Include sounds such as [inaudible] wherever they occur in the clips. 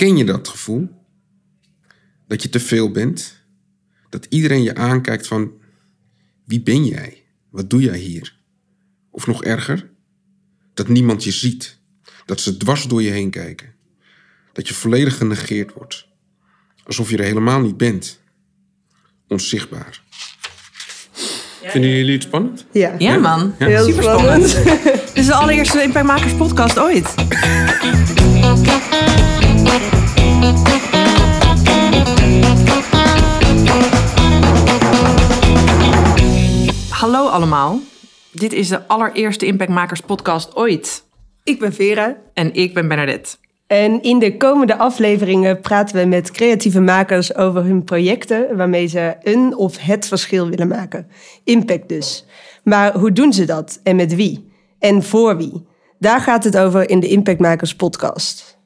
Ken je dat gevoel? Dat je te veel bent? Dat iedereen je aankijkt van wie ben jij? Wat doe jij hier? Of nog erger, dat niemand je ziet. Dat ze dwars door je heen kijken. Dat je volledig genegeerd wordt. Alsof je er helemaal niet bent. Onzichtbaar. Vinden jullie het spannend? Ja. Ja, man. Heel Super spannend. spannend. [laughs] Dit is de allereerste Impactmakers podcast ooit. [laughs] Hallo allemaal. Dit is de allereerste Impactmakers podcast ooit. Ik ben Vera. En ik ben Bernadette. En in de komende afleveringen praten we met creatieve makers over hun projecten waarmee ze een of het verschil willen maken. Impact dus. Maar hoe doen ze dat en met wie? En voor wie? Daar gaat het over in de Impactmakers podcast.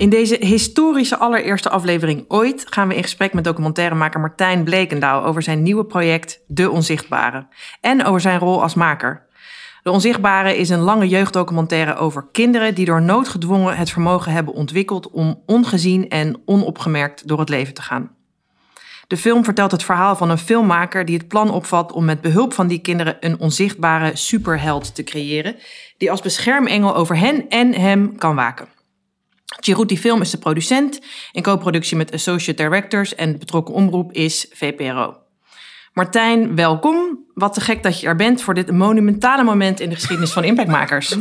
In deze historische allereerste aflevering ooit gaan we in gesprek met documentairemaker Martijn Blekendaal over zijn nieuwe project De Onzichtbare en over zijn rol als maker. De Onzichtbare is een lange jeugddocumentaire over kinderen die door nood gedwongen het vermogen hebben ontwikkeld om ongezien en onopgemerkt door het leven te gaan. De film vertelt het verhaal van een filmmaker die het plan opvat om met behulp van die kinderen een onzichtbare superheld te creëren, die als beschermengel over hen en hem kan waken. Chiruti Film is de producent in co-productie met Associate Directors en de betrokken omroep is VPRO. Martijn, welkom. Wat te gek dat je er bent voor dit monumentale moment in de geschiedenis van Impactmakers. [laughs]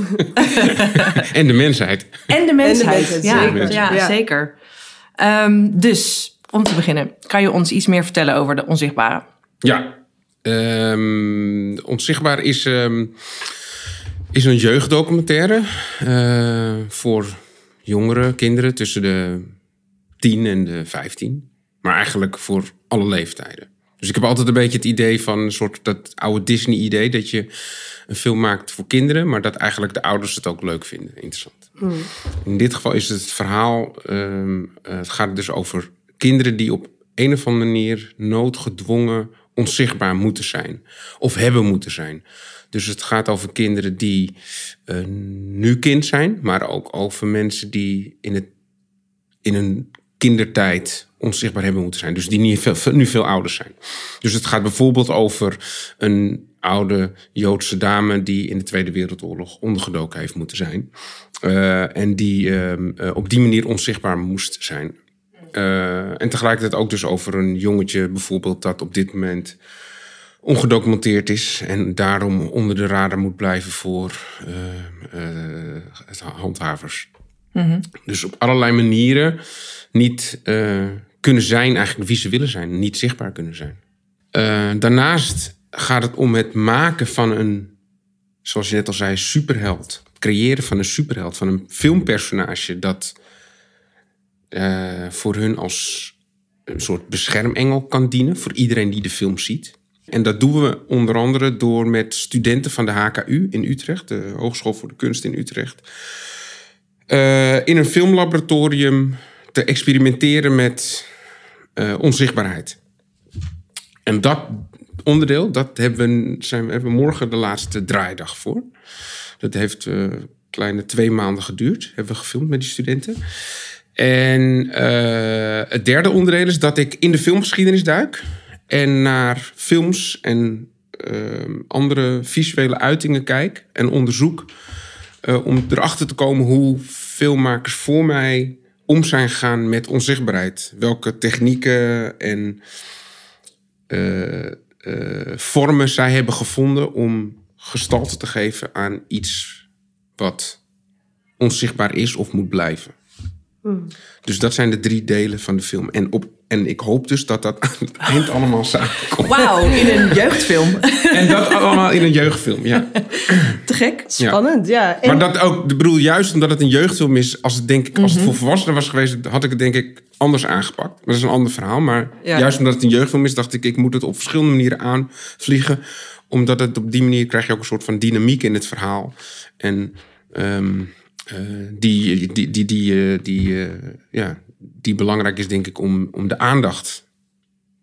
En de mensheid. En de mensheid. mensheid, ja, zeker. Ja, Ja. zeker. Ehm, dus, om te beginnen, kan je ons iets meer vertellen over de onzichtbare? Ja. Ehm, Onzichtbaar is, ehm, is een jeugddocumentaire eh, voor jongeren, kinderen tussen de 10 en de 15. Maar eigenlijk voor alle leeftijden. Dus ik heb altijd een beetje het idee van een soort dat oude Disney-idee... dat je een film maakt voor kinderen... maar dat eigenlijk de ouders het ook leuk vinden. Interessant. In dit geval is het verhaal... ehm, eh, het gaat dus over kinderen die op een of andere manier... noodgedwongen onzichtbaar moeten zijn. Of hebben moeten zijn. Dus het gaat over kinderen die eh, nu kind zijn... maar ook over mensen die in, het, in hun kindertijd onzichtbaar hebben moeten zijn. Dus die niet veel, nu veel ouder zijn. Dus het gaat bijvoorbeeld over een oude Joodse dame... die in de Tweede Wereldoorlog ondergedoken heeft moeten zijn. Eh, en die ehm, eh, op die manier onzichtbaar moest zijn. Eh, en tegelijkertijd ook dus over een jongetje bijvoorbeeld... dat op dit moment ongedocumenteerd is... en daarom onder de radar moet blijven voor eh, eh, het handhavers. Dus op allerlei manieren niet kunnen zijn eigenlijk wie ze willen zijn. Niet zichtbaar kunnen zijn. Daarnaast gaat het om het maken van een, zoals je net al zei, superheld. Het creëren van een superheld, van een filmpersonage dat eh, voor hun als een soort beschermengel kan dienen. Voor iedereen die de film ziet. En dat doen we onder andere door met studenten van de HKU in Utrecht, de Hogeschool voor de Kunst in Utrecht, eh, in een filmlaboratorium te experimenteren met eh, onzichtbaarheid. En dat onderdeel, dat hebben we, zijn, we morgen de laatste draaidag voor. Dat heeft een kleine twee maanden geduurd. Hebben we gefilmd met die studenten. En eh, het derde onderdeel is dat ik in de filmgeschiedenis duik. En naar films en ehm, andere visuele uitingen kijk en onderzoek. eh, om erachter te komen hoe filmmakers voor mij om zijn gegaan met onzichtbaarheid. Welke technieken en eh, vormen zij hebben gevonden om gestalte te geven aan iets wat onzichtbaar is of moet blijven. Dus dat zijn de drie delen van de film. En, op, en ik hoop dus dat dat [laughs] aan het eind allemaal samenkomt. Wauw, in een [laughs] jeugdfilm. En dat allemaal in een jeugdfilm, ja. [clears throat] Te gek. Spannend, ja. En Maar dat ook, ik bedoel, juist omdat het een jeugdfilm is, als het, denk ik, als het voor volwassenen was geweest, had ik het denk ik anders aangepakt. Maar dat is een ander verhaal. Maar Ja. juist omdat het een jeugdfilm is, dacht ik, ik moet het op verschillende manieren aanvliegen. Omdat het op die manier krijg je ook een soort van dynamiek in het verhaal. En ehm, eh, die, die, die, die, eh, die, eh, ja, die belangrijk is, denk ik, om, om de aandacht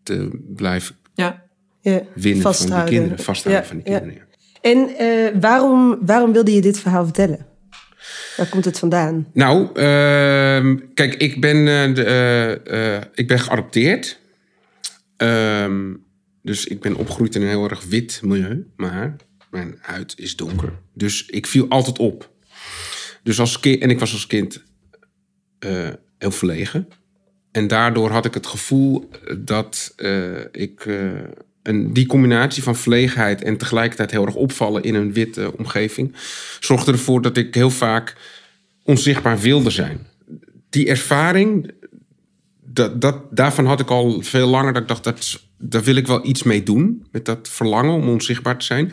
te blijven Ja. ja, winnen van die vasthouden. kinderen. Vasthouden Ja, van die kinderen. En eh, waarom, waarom wilde je dit verhaal vertellen? Waar komt het vandaan? Nou, ehm, kijk, ik ben, eh, de, eh, eh, ik ben geadopteerd. Ehm, dus ik ben opgegroeid in een heel erg wit milieu. Maar mijn huid is donker. Dus ik viel altijd op. Dus als kind, en ik was als kind eh, heel verlegen. En daardoor had ik het gevoel dat eh, ik eh, een, die combinatie van verlegenheid en tegelijkertijd heel erg opvallen in een witte omgeving, zorgde ervoor dat ik heel vaak onzichtbaar wilde zijn. Die ervaring, dat, dat, daarvan had ik al veel langer dat ik dacht, dat, daar wil ik wel iets mee doen. Met dat verlangen om onzichtbaar te zijn.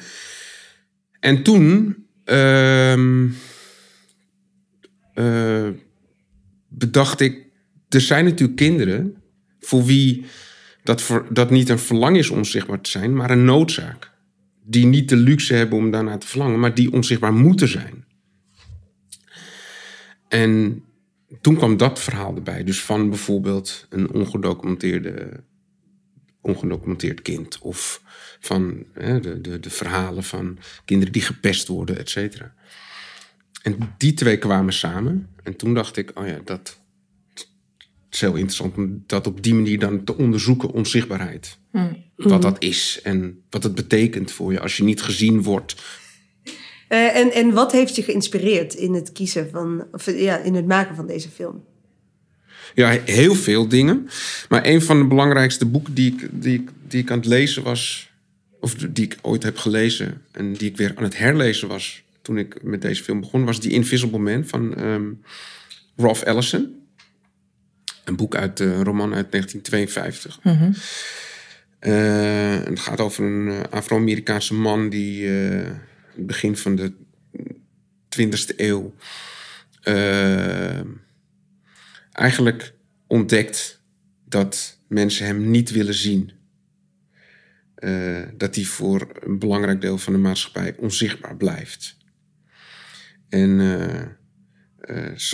En toen ehm, eh, bedacht ik, er zijn natuurlijk kinderen voor wie dat, dat niet een verlangen is om onzichtbaar te zijn, maar een noodzaak. Die niet de luxe hebben om daarna te verlangen, maar die onzichtbaar moeten zijn. En toen kwam dat verhaal erbij. Dus van bijvoorbeeld een ongedocumenteerde, ongedocumenteerd kind. Of van hè, de, de, de verhalen van kinderen die gepest worden, et cetera. En die twee kwamen samen. En toen dacht ik, oh ja, dat is heel interessant om dat op die manier dan te onderzoeken, onzichtbaarheid. Wat dat is en wat het betekent voor je als je niet gezien wordt. Eh, en, en wat heeft je geïnspireerd in het kiezen van, of ja, in het maken van deze film? Ja, heel veel dingen. Maar een van de belangrijkste boeken die ik, die ik, die ik aan het lezen was, of die ik ooit heb gelezen en die ik weer aan het herlezen was toen ik met deze film begon, was The Invisible Man van ehm Ralph Ellison. Een boek uit de roman uit 1952. Eh, het gaat over een eh, Afro-Amerikaanse man die eh, het begin van de 20e eeuw eh, eigenlijk ontdekt dat mensen hem niet willen zien. Eh, dat hij voor een belangrijk deel van de maatschappij onzichtbaar blijft. En eh,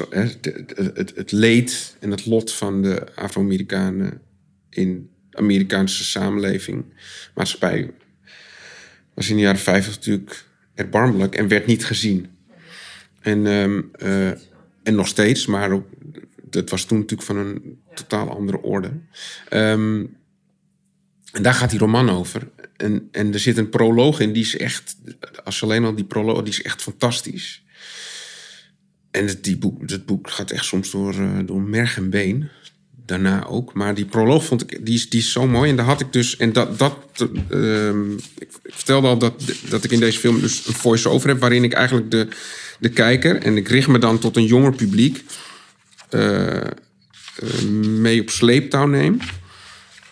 eh, de- het, het leed en het lot van de Afro-Amerikanen in de Amerikaanse samenleving, maatschappij, was in de jaren 50 natuurlijk erbarmelijk en werd niet gezien. En, ehm, eh, en nog steeds, maar dat was toen natuurlijk van een totaal andere orde. Ehm, en daar gaat die roman over. En, en er zit een proloog in, die is echt, als alleen al die proloog, die is echt fantastisch. En het, die boek, het boek gaat echt soms door, eh, door merg en been. Daarna ook. Maar die proloog vond ik, die is, die is zo mooi. En daar had ik dus, en dat, dat ehm, ik, ik vertelde al dat, dat ik in deze film dus een voice-over heb, waarin ik eigenlijk de, de kijker, en ik richt me dan tot een jonger publiek, eh, eh, mee op sleeptouw neem.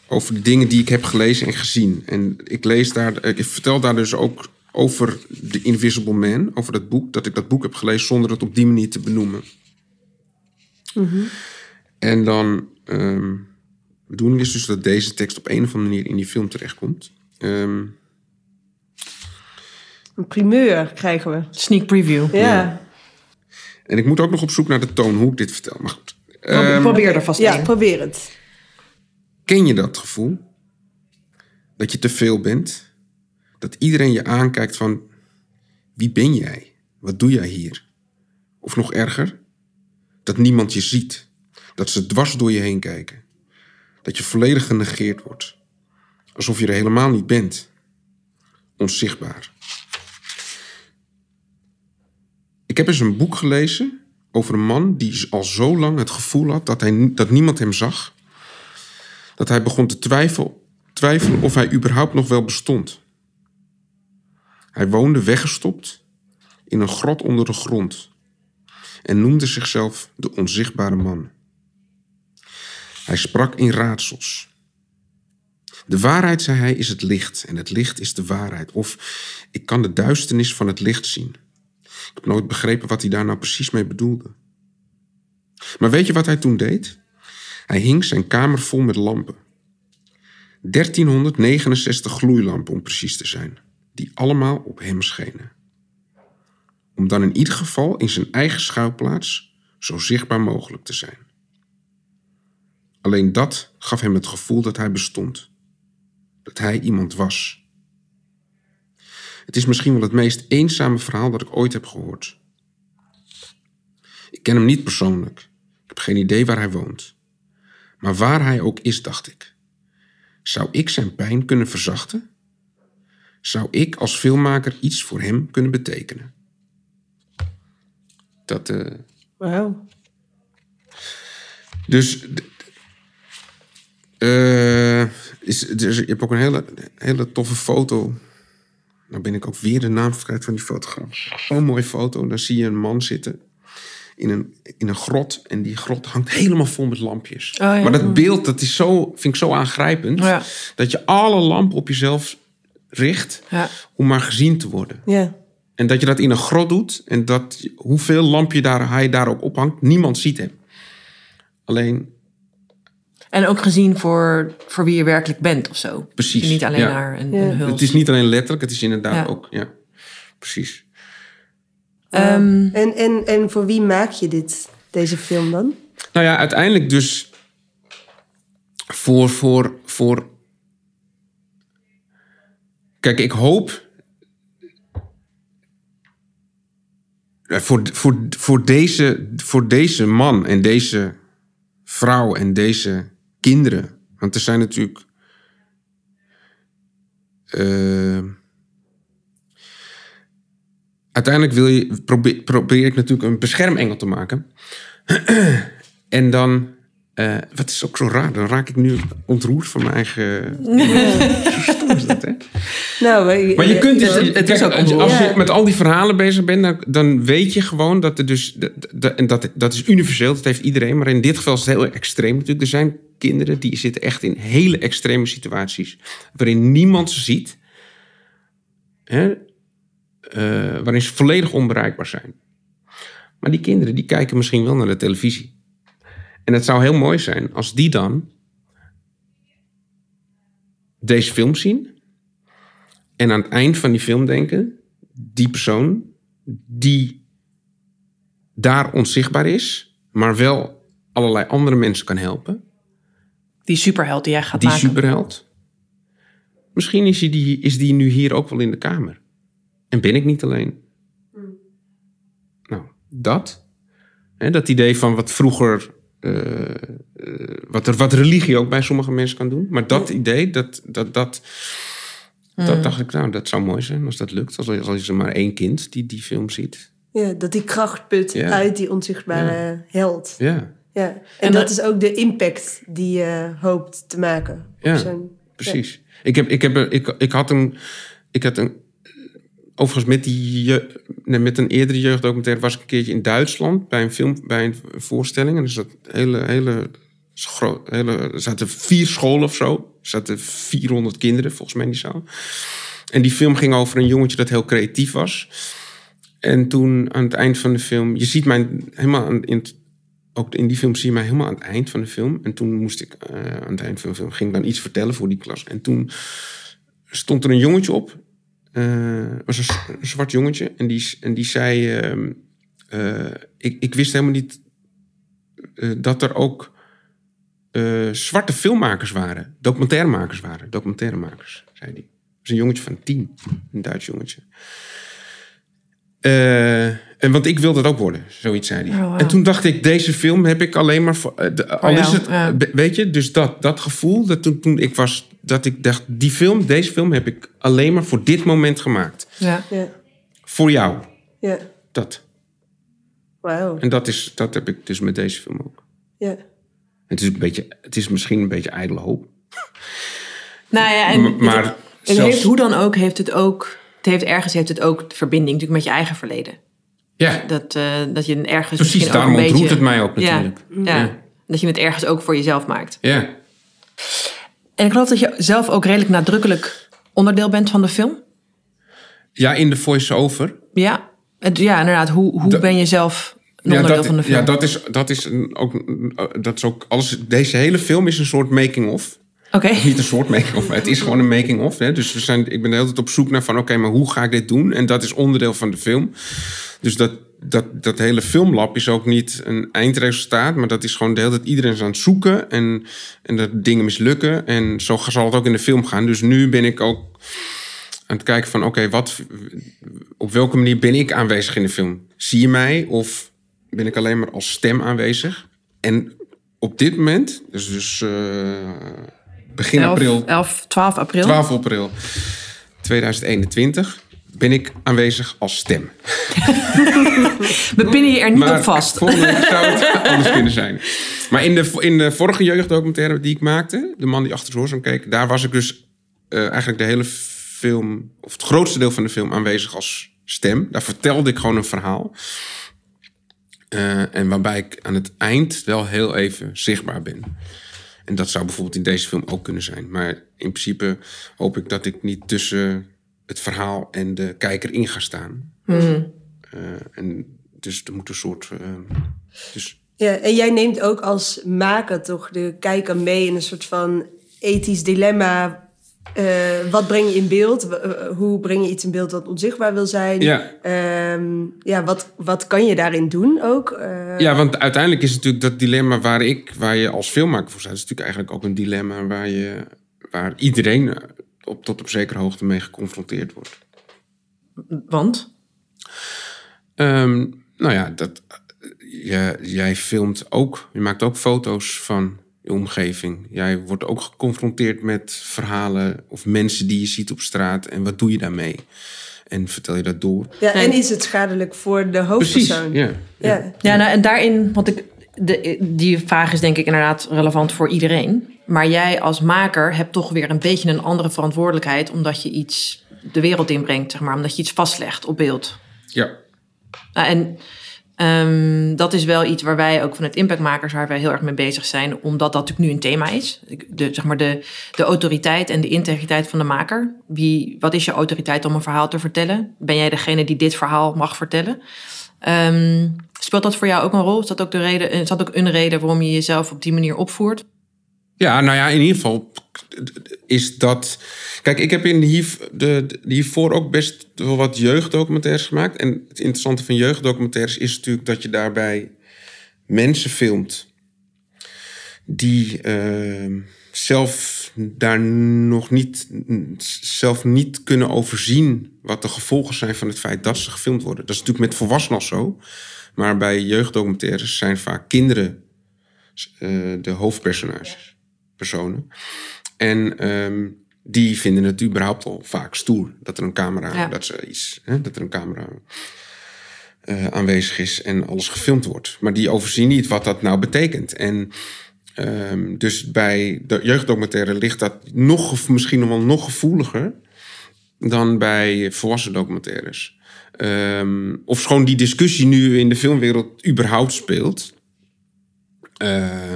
Over de dingen die ik heb gelezen en gezien. En ik lees daar, ik vertel daar dus ook over The Invisible Man, over dat boek, dat ik dat boek heb gelezen zonder het op die manier te benoemen. En dan, ehm de bedoeling is dus dat deze tekst op een of andere manier in die film terechtkomt. Ehm, Een primeur krijgen we. Sneak preview. Ja, en ik moet ook nog op zoek naar de toon hoe ik dit vertel. Maar goed. Pro- Ehm, Probeer er vast ja probeer het. Ken je dat gevoel? Dat je te veel bent? Dat iedereen je aankijkt van... Wie ben jij? Wat doe jij hier? Of nog erger? Dat niemand je ziet. Dat ze dwars door je heen kijken. Dat je volledig genegeerd wordt. Alsof je er helemaal niet bent. Onzichtbaar. Ik heb eens een boek gelezen over een man die al zo lang het gevoel had dat, hij, dat niemand hem zag dat hij begon te twijfel, twijfelen of hij überhaupt nog wel bestond. Hij woonde weggestopt in een grot onder de grond en noemde zichzelf de onzichtbare man. Hij sprak in raadsels. De waarheid, zei hij, is het licht en het licht is de waarheid. Of ik kan de duisternis van het licht zien. Ik heb nooit begrepen wat hij daar nou precies mee bedoelde. Maar weet je wat hij toen deed? Hij hing zijn kamer vol met lampen. 1369 gloeilampen om precies te zijn, die allemaal op hem schenen. Om dan in ieder geval in zijn eigen schuilplaats zo zichtbaar mogelijk te zijn. Alleen dat gaf hem het gevoel dat hij bestond. Dat hij iemand was. Het is misschien wel het meest eenzame verhaal dat ik ooit heb gehoord. ken hem niet persoonlijk. Ik heb geen idee waar hij woont. Maar waar hij ook is, dacht ik. Zou ik zijn pijn kunnen verzachten? Zou ik als filmmaker iets voor hem kunnen betekenen? Dat, eh, Wauw. dus. eh, is, dus je hebt ook een hele, hele toffe foto. Nou ben ik ook weer de naam van die fotograaf. Zo'n mooie foto. Dan zie je een man zitten in een, in een grot. En die grot hangt helemaal vol met lampjes. Oh ja. Maar dat beeld, dat is zo, vind ik zo aangrijpend. Ja. Dat je alle lampen op jezelf richt Ja. om maar gezien te worden. Ja. En dat je dat in een grot doet. En dat hoeveel lampje daar, hij daar ook ophangt, niemand ziet hem. Alleen, En ook gezien voor, voor wie je werkelijk bent of zo. Precies, niet alleen ja. naar een, Ja. een huls. het is niet alleen letterlijk, het is inderdaad Ja. ook, ja, precies. Ehm, En, en, en voor wie maak je dit, deze film dan? Nou ja, uiteindelijk dus voor, voor, voor. Kijk, ik hoop. Voor, voor, voor, deze, voor deze man en deze vrouw en deze kinderen. Want er zijn natuurlijk. eh, uiteindelijk wil je, probeer, probeer ik natuurlijk een beschermengel te maken. [clears throat] En dan, eh, wat is ook zo raar, dan raak ik nu ontroerd van mijn eigen. [laughs] Zo stom is dat, hè? Nou, maar, Maar je kunt, het- het, het is ook als, je met al die verhalen bezig bent, dan, dan weet je gewoon dat er dus. dat- dat- En dat, dat is universeel, dat heeft iedereen. Maar in dit geval is het heel extreem natuurlijk. Er zijn kinderen die zitten echt in hele extreme situaties. waarin niemand ze ziet. Hè? Eh, waarin ze volledig onbereikbaar zijn. Maar die kinderen die kijken misschien wel naar de televisie. En het zou heel mooi zijn als die dan deze film zien. En aan het eind van die film denken: die persoon die daar onzichtbaar is, maar wel allerlei andere mensen kan helpen, die superheld die jij gaat die maken. superheld. Misschien is die, die, is die nu hier ook wel in de kamer. En ben ik niet alleen. Nou, dat. Hè, dat idee van wat vroeger. eh, eh, wat, er, wat religie ook bij sommige mensen kan doen. Maar dat idee, dat, dat, dat, dat dacht ik, nou, dat zou mooi zijn als dat lukt. Als, als er maar één kind die die film ziet. Ja, dat die kracht put Ja. uit die onzichtbare held. Ja, Ja. En, En dat dat- is ook de impact die je hoopt te maken. Ja. precies. Ik, heb, ik, heb, ik, ik had een. Ik had een overigens, met, die, je- nee, met een eerdere jeugddocumentaire was ik een keertje in Duitsland bij een film, bij een voorstelling. En er zat hele, hele, er zaten vier scholen of zo. Er zaten 400 kinderen volgens mij in die zaal. En die film ging over een jongetje dat heel creatief was. En toen aan het eind van de film, je ziet mij helemaal in ook in die film zie je mij helemaal aan het eind van de film. En toen moest ik eh, aan het eind van de film ging dan iets vertellen voor die klas. En toen stond er een jongetje op. eh, was een, zwart jongetje. En die, en die zei: ehm, eh, ik, ik wist helemaal niet dat er ook eh, zwarte filmmakers waren. Documentairemakers waren. Documentairemakers, zei hij. Dat is een jongetje van tien. Een Duits jongetje. Eh, en want ik wil dat ook worden, zoiets zei hij. Oh. En toen dacht ik, deze film heb ik alleen maar voor. eh, de- al is het, ja. weet je, dus dat, dat gevoel dat toen, toen ik was, dat ik dacht, die film, deze film heb ik alleen maar voor dit moment gemaakt. Ja. Ja, Voor jou, ja. dat. Wauw. En dat, is, dat heb ik dus met deze film ook. Ja. Het is, een beetje, het is misschien een beetje ijdele hoop. Nou ja, en M- maar het, het zelfs- heeft, hoe dan ook, heeft het ook... Het heeft ergens heeft het ook verbinding natuurlijk met je eigen verleden. Ja, Dat, eh, dat je ergens precies. misschien Daarom ook een ontroert beetje... het mij ook Ja, natuurlijk. ja. Ja. Dat je het ergens ook voor jezelf maakt. Ja. En ik geloof dat je zelf ook redelijk nadrukkelijk onderdeel bent van de film. ja, in de voice-over. Ja, ja inderdaad. Hoe, hoe ben je zelf Ja, dat, van de film? ja, dat is, dat is ook, dat is ook alles. Deze hele film is een soort making-of. Oké. [laughs] Niet een soort making-of, het is gewoon een making-of. hè. Dus we zijn, ik ben de hele tijd op zoek naar van... oké, maar hoe ga ik dit doen? En dat is onderdeel van de film. Dus dat, dat, dat hele filmlab is ook niet een eindresultaat... maar dat is gewoon de hele tijd iedereen is aan het zoeken... en, en dat dingen mislukken. En zo zal het ook in de film gaan. Dus nu ben ik ook aan het kijken van... oké, wat op welke manier ben ik aanwezig in de film? Zie je mij of ben ik alleen maar als stem aanwezig. En op dit moment, dus, dus uh, begin 11, april, 11, 12 april. 12 april 2021, ben ik aanwezig als stem. [laughs] We pinnen je er niet Maar op vast. volgende zou het anders kunnen zijn. Maar in de, in de vorige jeugddocumentaire die ik maakte, De man die achter zijn hoorzaam keek, daar was ik dus eh, eigenlijk de hele film, of het grootste deel van de film aanwezig als stem. Daar vertelde ik gewoon een verhaal. Eh, en waarbij ik aan het eind wel heel even zichtbaar ben. En dat zou bijvoorbeeld in deze film ook kunnen zijn. Maar in principe hoop ik dat ik niet tussen het verhaal en de kijker in ga staan. Mhm. Eh, en dus er moet een soort. eh, dus, Ja, en jij neemt ook als maker toch de kijker mee in een soort van ethisch dilemma. Eh, wat breng je in beeld? Eh, Hoe breng je iets in beeld dat onzichtbaar wil zijn? ja, Ehm, ja, wat, wat kan je daarin doen ook? Eh, ja, want uiteindelijk is het natuurlijk dat dilemma waar ik, waar je als filmmaker voor staat, is natuurlijk eigenlijk ook een dilemma waar je, waar iedereen op, tot op zekere hoogte mee geconfronteerd wordt. Want? Ehm, nou ja, dat, je, jij filmt ook, je maakt ook foto's van je omgeving. Jij wordt ook geconfronteerd met verhalen of mensen die je ziet op straat. En wat doe je daarmee? En vertel je dat door? Ja, en is het schadelijk voor de Precies, hoofdpersoon? ja. Ja. Ja, nou, en daarin, want ik, de, die vraag is denk ik inderdaad relevant voor iedereen. Maar jij als maker hebt toch weer een beetje een andere verantwoordelijkheid, omdat je iets de wereld inbrengt, zeg maar, omdat je iets vastlegt op beeld. ja. Nou, en ehm, dat is wel iets waar wij ook van het Impactmakers, waar wij heel erg mee bezig zijn, omdat dat natuurlijk nu een thema is. De, zeg maar de, de autoriteit en de integriteit van de maker. Wie, wat is je autoriteit om een verhaal te vertellen? Ben jij degene die dit verhaal mag vertellen? Ehm, speelt dat voor jou ook een rol? Is dat ook, de reden, is dat ook een reden waarom je jezelf op die manier opvoert? Ja, nou ja, in ieder geval is dat. Kijk, ik heb in de, hiervoor ook best wel wat jeugddocumentaires gemaakt. En het interessante van jeugddocumentaires is natuurlijk dat je daarbij mensen filmt die eh, zelf daar nog niet, zelf niet kunnen overzien wat de gevolgen zijn van het feit dat ze gefilmd worden. Dat is natuurlijk met volwassenen al zo. Maar bij jeugddocumentaires zijn vaak kinderen eh, de hoofdpersonages, personen. En ehm, die vinden het überhaupt al vaak stoer dat er een camera, Ja. dat, ze iets, hè, dat er een camera eh, aanwezig is en alles gefilmd wordt. Maar die overzien niet wat dat nou betekent. En ehm, dus bij de jeugddocumentaire ligt dat nog, misschien nog wel nog gevoeliger dan bij volwassen documentaires. Ehm of gewoon die discussie nu in de filmwereld überhaupt speelt. Eh,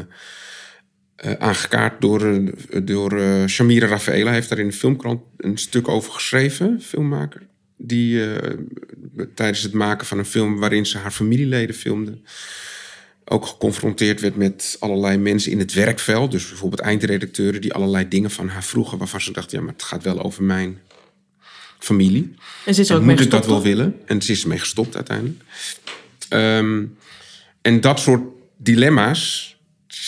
eh, aangekaart door, eh, door eh, Shamira Rafaela. heeft daar in de filmkrant een stuk over geschreven, filmmaker. Die tijdens het maken van een film waarin ze haar familieleden filmde... ook geconfronteerd werd met allerlei mensen in het werkveld. Dus bijvoorbeeld eindredacteuren die allerlei dingen van haar vroegen... waarvan ze dachten, ja, maar het gaat wel over mijn familie. En zit er ook mee moet ik dat wel willen? En ze is ermee gestopt uiteindelijk. Ehm, en dat soort dilemma's,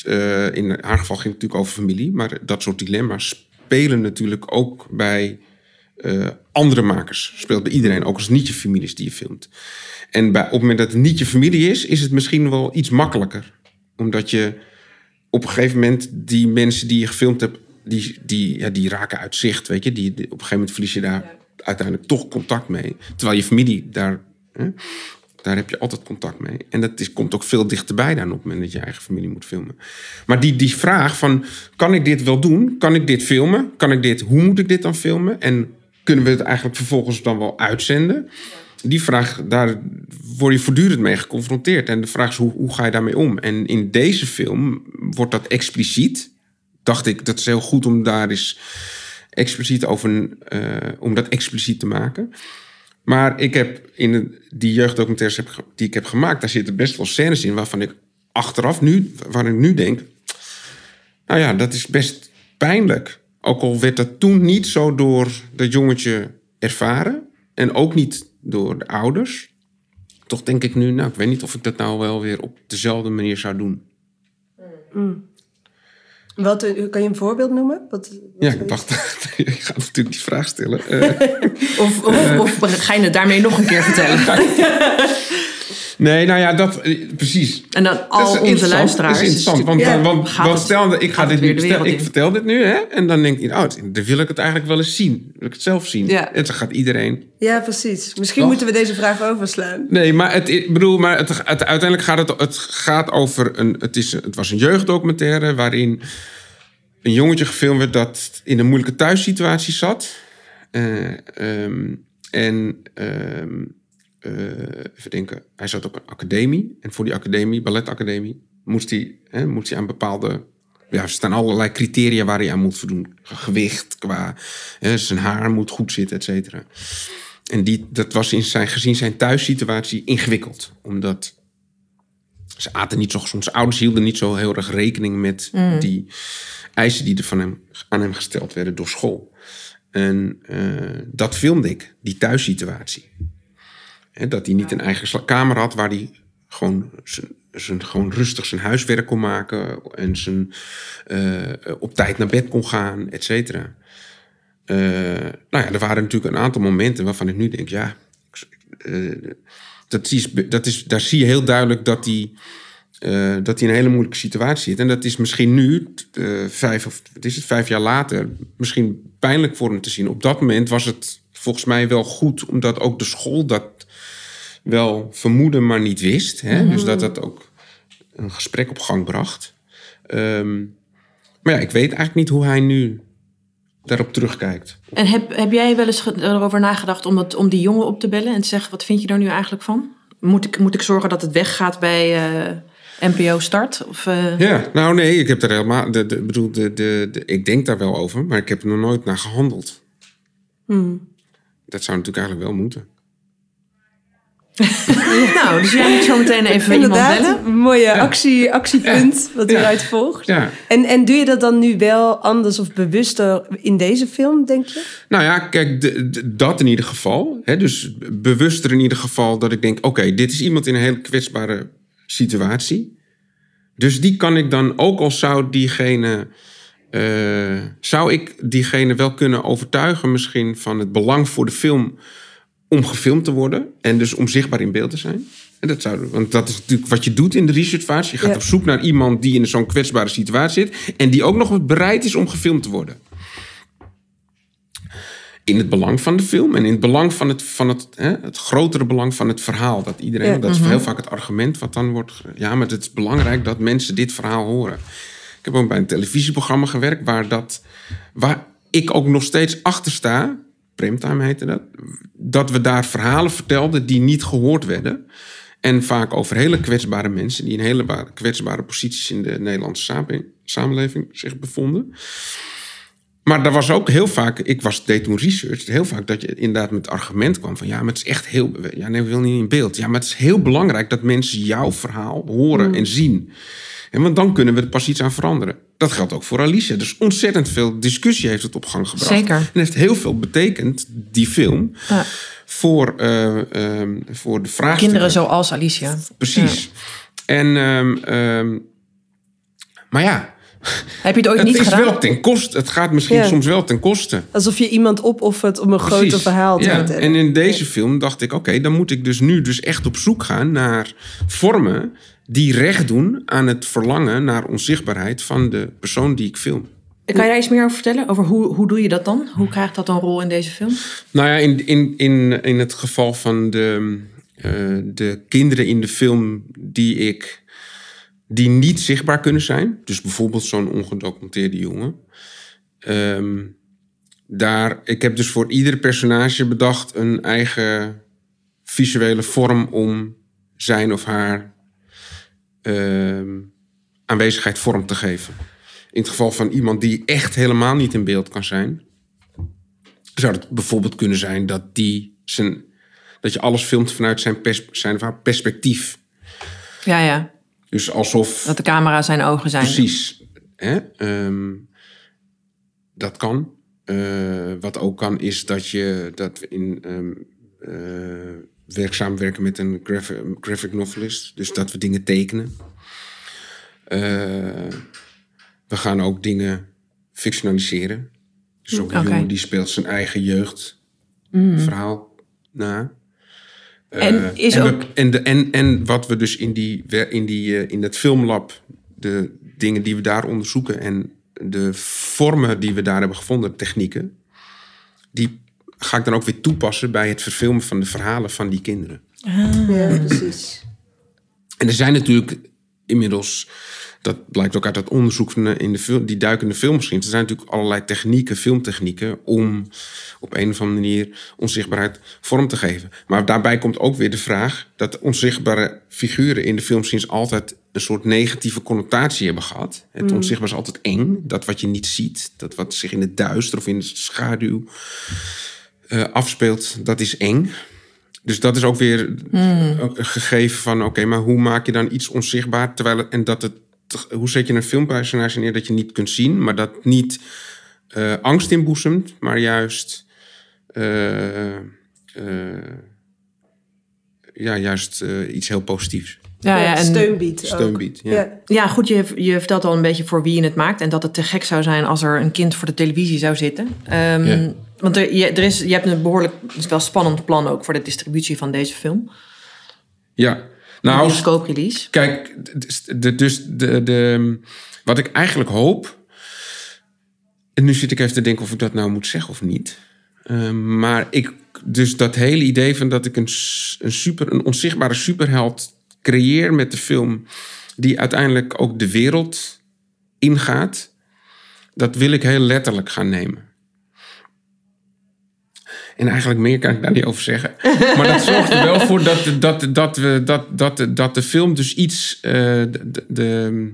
eh, in haar geval ging het natuurlijk over familie, maar dat soort dilemma's spelen natuurlijk ook bij eh, andere makers. Speelt bij iedereen, ook als het niet je familie is die je filmt. En bij, op het moment dat het niet je familie is, is het misschien wel iets makkelijker. Omdat je op een gegeven moment die mensen die je gefilmd hebt, die, die, ja, die raken uit zicht, weet je. Die, die- op een gegeven moment verlies je daar uiteindelijk toch contact mee. Terwijl je familie, daar, hè, daar heb je altijd contact mee. En dat is, komt ook veel dichterbij dan op het moment dat je eigen familie moet filmen. Maar die, die vraag van, kan ik dit wel doen? Kan ik dit filmen? Kan ik dit, hoe moet ik dit dan filmen? En kunnen we het eigenlijk vervolgens dan wel uitzenden? Die vraag, daar word je voortdurend mee geconfronteerd. En de vraag is, hoe, hoe ga je daarmee om? En in deze film wordt dat expliciet. Dacht ik, dat is heel goed om daar eens expliciet over, eh, om dat expliciet te maken. Maar ik heb in die jeugddocumentaires die ik heb gemaakt, daar zitten best wel scènes in waarvan ik achteraf nu, waar ik nu denk, nou ja, dat is best pijnlijk. Ook al werd dat toen niet zo door dat jongetje ervaren en ook niet door de ouders. Toch denk ik nu, nou, ik weet niet of ik dat nou wel weer op dezelfde manier zou doen. Wat, eh, kan je een voorbeeld noemen? Wat, wat Ja, ik dacht, [laughs] je gaat natuurlijk die vraag stellen. Eh, [laughs] Of, of, of ga je het daarmee nog een keer vertellen? [laughs] Nee, nou ja, dat, eh, precies. En dan Dat al is onze interessant, luisteraars. Dat is interessant, want, Ja. want, want het- stel, ik, ga dit nu, stel, ik vertel dit nu, hè, en dan denkt iedereen, oh, dan wil ik het eigenlijk wel eens zien. Wil ik het zelf zien. Ja. En dan gaat iedereen Ja, precies. Misschien Toch? moeten we deze vraag overslaan. Nee, maar het, ik bedoel, maar het, het- uiteindelijk gaat het, het gaat over een. Het, is, het was een jeugddocumentaire waarin een jongetje gefilmd werd dat in een moeilijke thuissituatie zat. Eh, ehm, en even denken, hij zat op een academie. En voor die academie, balletacademie, moest hij, hè, moest hij aan bepaalde. Ja, er staan allerlei criteria waar hij aan moet voldoen. Gewicht, qua hè, zijn haar moet goed zitten, et cetera. En die, dat was in zijn, gezien zijn thuissituatie ingewikkeld. Omdat ze aten niet zo gezond. Zijn ouders hielden niet zo heel erg rekening met die eisen die er van hem, aan hem gesteld werden door school. En eh, dat filmde ik, die thuissituatie. Dat hij niet een eigen kamer had waar hij gewoon, zijn, zijn, gewoon rustig zijn huiswerk kon maken. En zijn, eh, op tijd naar bed kon gaan, et cetera. Eh, nou ja, er waren natuurlijk een aantal momenten waarvan ik nu denk, ja, eh, dat is, dat is, daar zie je heel duidelijk dat hij, eh, dat hij in een hele moeilijke situatie zit. En dat is misschien nu, eh, vijf of wat is het, vijf jaar later, misschien pijnlijk voor hem te zien. Op dat moment was het volgens mij wel goed, omdat ook de school dat wel vermoedde, maar niet wist. Hè? Dus dat dat ook een gesprek op gang bracht. Ehm, maar ja, ik weet eigenlijk niet hoe hij nu daarop terugkijkt. En heb, heb jij wel eens erover nagedacht om, dat, om die jongen op te bellen en te zeggen: wat vind je daar nu eigenlijk van? Moet ik, moet ik zorgen dat het weggaat bij eh, NPO Start? Of, eh, Ja, nou nee, ik heb daar helemaal. De, de, bedoel, de, de, de, ik denk daar wel over, maar ik heb er nog nooit naar gehandeld. Dat zou natuurlijk eigenlijk wel moeten. [laughs] Nou, dus jij moet zo meteen even iemand Inderdaad, bellen. een mooie actie, actiepunt wat Ja. hieruit volgt. Ja. En, en doe je dat dan nu wel anders of bewuster in deze film, denk je? Nou ja, kijk, de- de- dat in ieder geval. Hè, dus bewuster in ieder geval dat ik denk: oké, dit is iemand in een hele kwetsbare situatie. Dus die kan ik dan, ook al zou diegene. eh, zou ik diegene wel kunnen overtuigen, misschien van het belang voor de film om gefilmd te worden en dus om zichtbaar in beeld te zijn. En dat zou, want dat is natuurlijk wat je doet in de researchfase. Je gaat Ja. op zoek naar iemand die in zo'n kwetsbare situatie zit en die ook nog bereid is om gefilmd te worden in het belang van de film en in het belang van het, van het, hè, het grotere belang van het verhaal. Dat iedereen, Ja. dat is heel vaak het argument wat dan wordt. Ja, maar het is belangrijk dat mensen dit verhaal horen. Ik heb ook bij een televisieprogramma gewerkt waar dat, waar ik ook nog steeds achter sta. Primetime heette dat. Dat we daar verhalen vertelden die niet gehoord werden. En vaak over hele kwetsbare mensen die in hele ba- kwetsbare posities in de Nederlandse samen- samenleving zich bevonden. Maar daar was ook heel vaak, ik was, deed toen research, heel vaak dat je inderdaad met het argument kwam van ja, maar het is echt heel, ja nee, we willen niet in beeld. Ja, maar het is heel belangrijk dat mensen jouw verhaal horen en zien. En want dan kunnen we er pas iets aan veranderen. Dat geldt ook voor Alicia. Dus ontzettend veel discussie heeft het op gang gebracht. Zeker. En heeft heel veel betekend, die film, Ja. voor, eh, ehm, voor de vraagstukken. Kinderen zoals Alicia. Precies. En, ehm, ehm, maar ja, [laughs] Heb je het ooit het niet is gedaan? wel ten koste. Het gaat misschien Ja. soms wel ten koste. Alsof je iemand opoffert om een groter verhaal te ja. vertellen. En in deze film dacht ik, oké, dan moet ik dus nu dus echt op zoek gaan naar vormen die recht doen aan het verlangen naar onzichtbaarheid van de persoon die ik film. Kan je daar iets meer over vertellen? Over hoe, hoe doe je dat dan? Hoe krijgt dat een rol in deze film? Nou ja, in, in, in, in het geval van de, eh, de kinderen in de film die ik die niet zichtbaar kunnen zijn, dus bijvoorbeeld zo'n ongedocumenteerde jongen. ehm, daar, ik heb dus voor ieder personage bedacht een eigen visuele vorm om zijn of haar ehm, aanwezigheid vorm te geven. In het geval van iemand die echt helemaal niet in beeld kan zijn, zou het bijvoorbeeld kunnen zijn dat, die zijn, dat je alles filmt vanuit zijn, pers, zijn of haar perspectief. Ja, ja. Dus alsof. Dat de camera zijn ogen zijn. Precies. Hè? Ehm, dat kan. Eh, wat ook kan is dat je dat in werk samenwerken met een graphic, graphic novelist. Dus dat we dingen tekenen. Eh, we gaan ook dingen fictionaliseren. Dus ook een jongen die speelt zijn eigen jeugdverhaal na. Eh, En is en, ook- we- en, de, en, en wat we dus in, die, in, die, eh, in dat filmlab, de dingen die we daar onderzoeken en de vormen die we daar hebben gevonden, technieken, die ga ik dan ook weer toepassen bij het verfilmen van de verhalen van die kinderen. Ja, precies. En er zijn natuurlijk inmiddels, dat blijkt ook uit dat onderzoek in de film, die duikende filmgeschiedenis, er zijn natuurlijk allerlei technieken, filmtechnieken, om op een of andere manier onzichtbaarheid vorm te geven. Maar daarbij komt ook weer de vraag dat onzichtbare figuren in de filmgeschiedenis altijd een soort negatieve connotatie hebben gehad. Het onzichtbaar is altijd eng, dat wat je niet ziet, dat wat zich in het duister of in de schaduw eh, afspeelt, dat is eng. Dus dat is ook weer een gegeven van... oké, maar hoe maak je dan iets onzichtbaar... terwijl het, en dat het... hoe zet je een filmpersonage neer dat je niet kunt zien... maar dat niet eh, angst inboezemt... maar juist... eh, eh, ja, juist iets heel positiefs. Ja, ja, en, steun biedt. Steun biedt, ja. Ja. ja, goed, je, je vertelt al een beetje voor wie je het maakt. En dat het te gek zou zijn als er een kind voor de televisie zou zitten. Ehm, Ja. Want er, je, er is, je hebt een behoorlijk, het is wel spannend plan ook voor de distributie van deze film. Ja, nou. Kijk, dus de, de, wat ik eigenlijk hoop. En nu zit ik even te denken of ik dat nou moet zeggen of niet. Ehm, maar ik, dus dat hele idee van dat ik een, een, super, een onzichtbare superheld creëer met de film. die uiteindelijk ook de wereld ingaat. dat wil ik heel letterlijk gaan nemen. En eigenlijk meer kan ik daar niet over zeggen. [laughs] Maar dat zorgt er wel voor dat, dat, dat, we, dat, dat, dat de film dus iets. eh, de,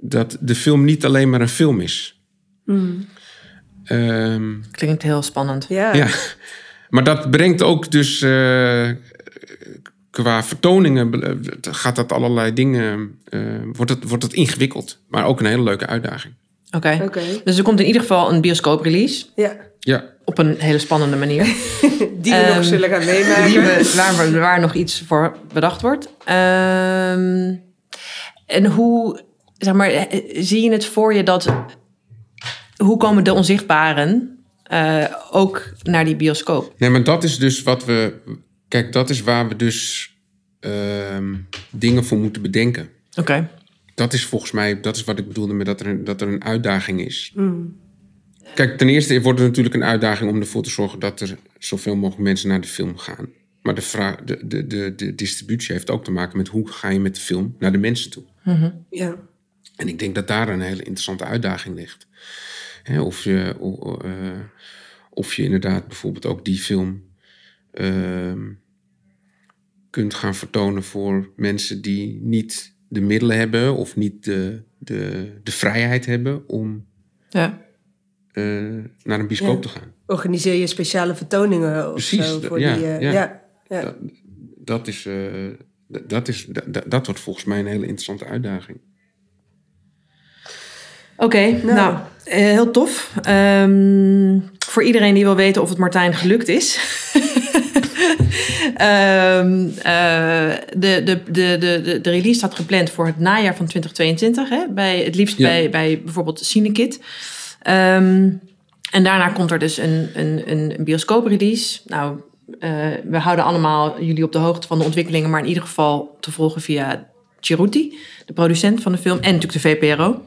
dat de film niet alleen maar een film is. Ehm, Klinkt heel spannend. Ja. ja. Maar dat brengt ook dus. eh, qua vertoningen eh, gaat dat allerlei dingen. eh, wordt, het, wordt het ingewikkeld. Maar ook een hele leuke uitdaging. Oké. Oké. Dus er komt in ieder geval een bioscoop release. Ja. Ja. Op een hele spannende manier. [laughs] Die we Ehm, nog zullen gaan meemaken. Die we, waar, we- waar nog iets voor bedacht wordt. Ehm, en hoe, zeg maar, eh, zie je het voor je dat... Hoe komen de onzichtbaren eh, ook naar die bioscoop? Nee, maar dat is dus wat we. Kijk, dat is waar we dus ehm, dingen voor moeten bedenken. Oké. Dat is volgens mij, dat is wat ik bedoelde met dat er een, dat er een uitdaging is. Kijk, ten eerste wordt het natuurlijk een uitdaging om ervoor te zorgen dat er zoveel mogelijk mensen naar de film gaan. Maar de, vraag, de, de, de, de distributie heeft ook te maken met hoe ga je met de film naar de mensen toe. Ja. En ik denk dat daar een hele interessante uitdaging ligt. Hè, of, je, o- eh, of je inderdaad bijvoorbeeld ook die film ehm, kunt gaan vertonen voor mensen die niet de middelen hebben of niet de, de, de vrijheid hebben om Ja. eh, naar een bioscoop Ja. te gaan. Organiseer je speciale vertoningen of Precies, zo voor ja, die... eh, ja. ja. Ja. Dat, dat, is, eh, dat, is, dat wordt volgens mij een hele interessante uitdaging. Oké, nou, eh, heel tof. Ehm, voor iedereen die wil weten of het Martijn gelukt is. [laughs] Ehm, eh, de, de, de, de, de, release staat gepland voor het najaar van 2022. Hè? Bij, het liefst Ja. bij, bij bijvoorbeeld Cinekit. Ehm, en daarna komt er dus een, een, een bioscoop-release. Nou, eh, we houden allemaal jullie op de hoogte van de ontwikkelingen... maar in ieder geval te volgen via Chiruti, de producent van de film... en natuurlijk de VPRO.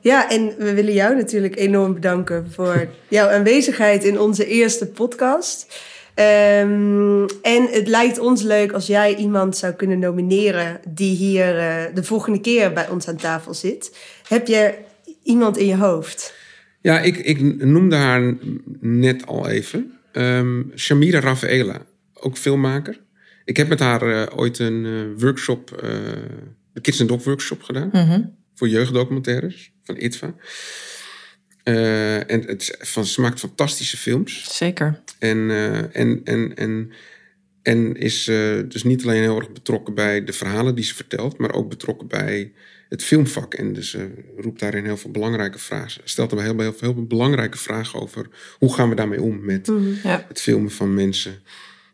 Ja, en we willen jou natuurlijk enorm bedanken voor jouw aanwezigheid in onze eerste podcast. Ehm, en het lijkt ons leuk als jij iemand zou kunnen nomineren die hier eh, de volgende keer bij ons aan tafel zit. Heb je iemand in je hoofd? Ja, ik, ik noemde haar net al even. Ehm Shamira Rafaela, ook filmmaker. Ik heb met haar eh, ooit een eh, workshop, eh, de Kids and Dog workshop gedaan. Voor jeugddocumentaires van ITVA. Eh, en het, van, ze maakt fantastische films. Zeker. En, eh, en, en, en, en is eh, dus niet alleen heel erg betrokken bij de verhalen die ze vertelt, maar ook betrokken bij het filmvak. En dus eh, roept daarin heel veel belangrijke vragen. Stelt hem heel, heel, heel veel belangrijke vragen over hoe gaan we daarmee om met Ja. het filmen van mensen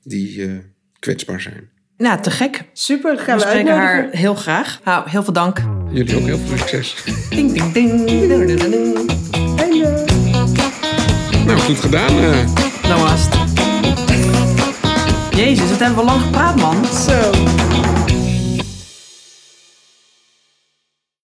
die eh, kwetsbaar zijn. Nou, te gek. Super, gaan We we, spreken haar heel graag. Nou, heel veel dank. Jullie ook heel veel succes. Ding, ding, ding. Ding, ding, ding. Nou, goed gedaan. eh. Nou was het. Jezus, wat hebben we lang gepraat, man. Zo.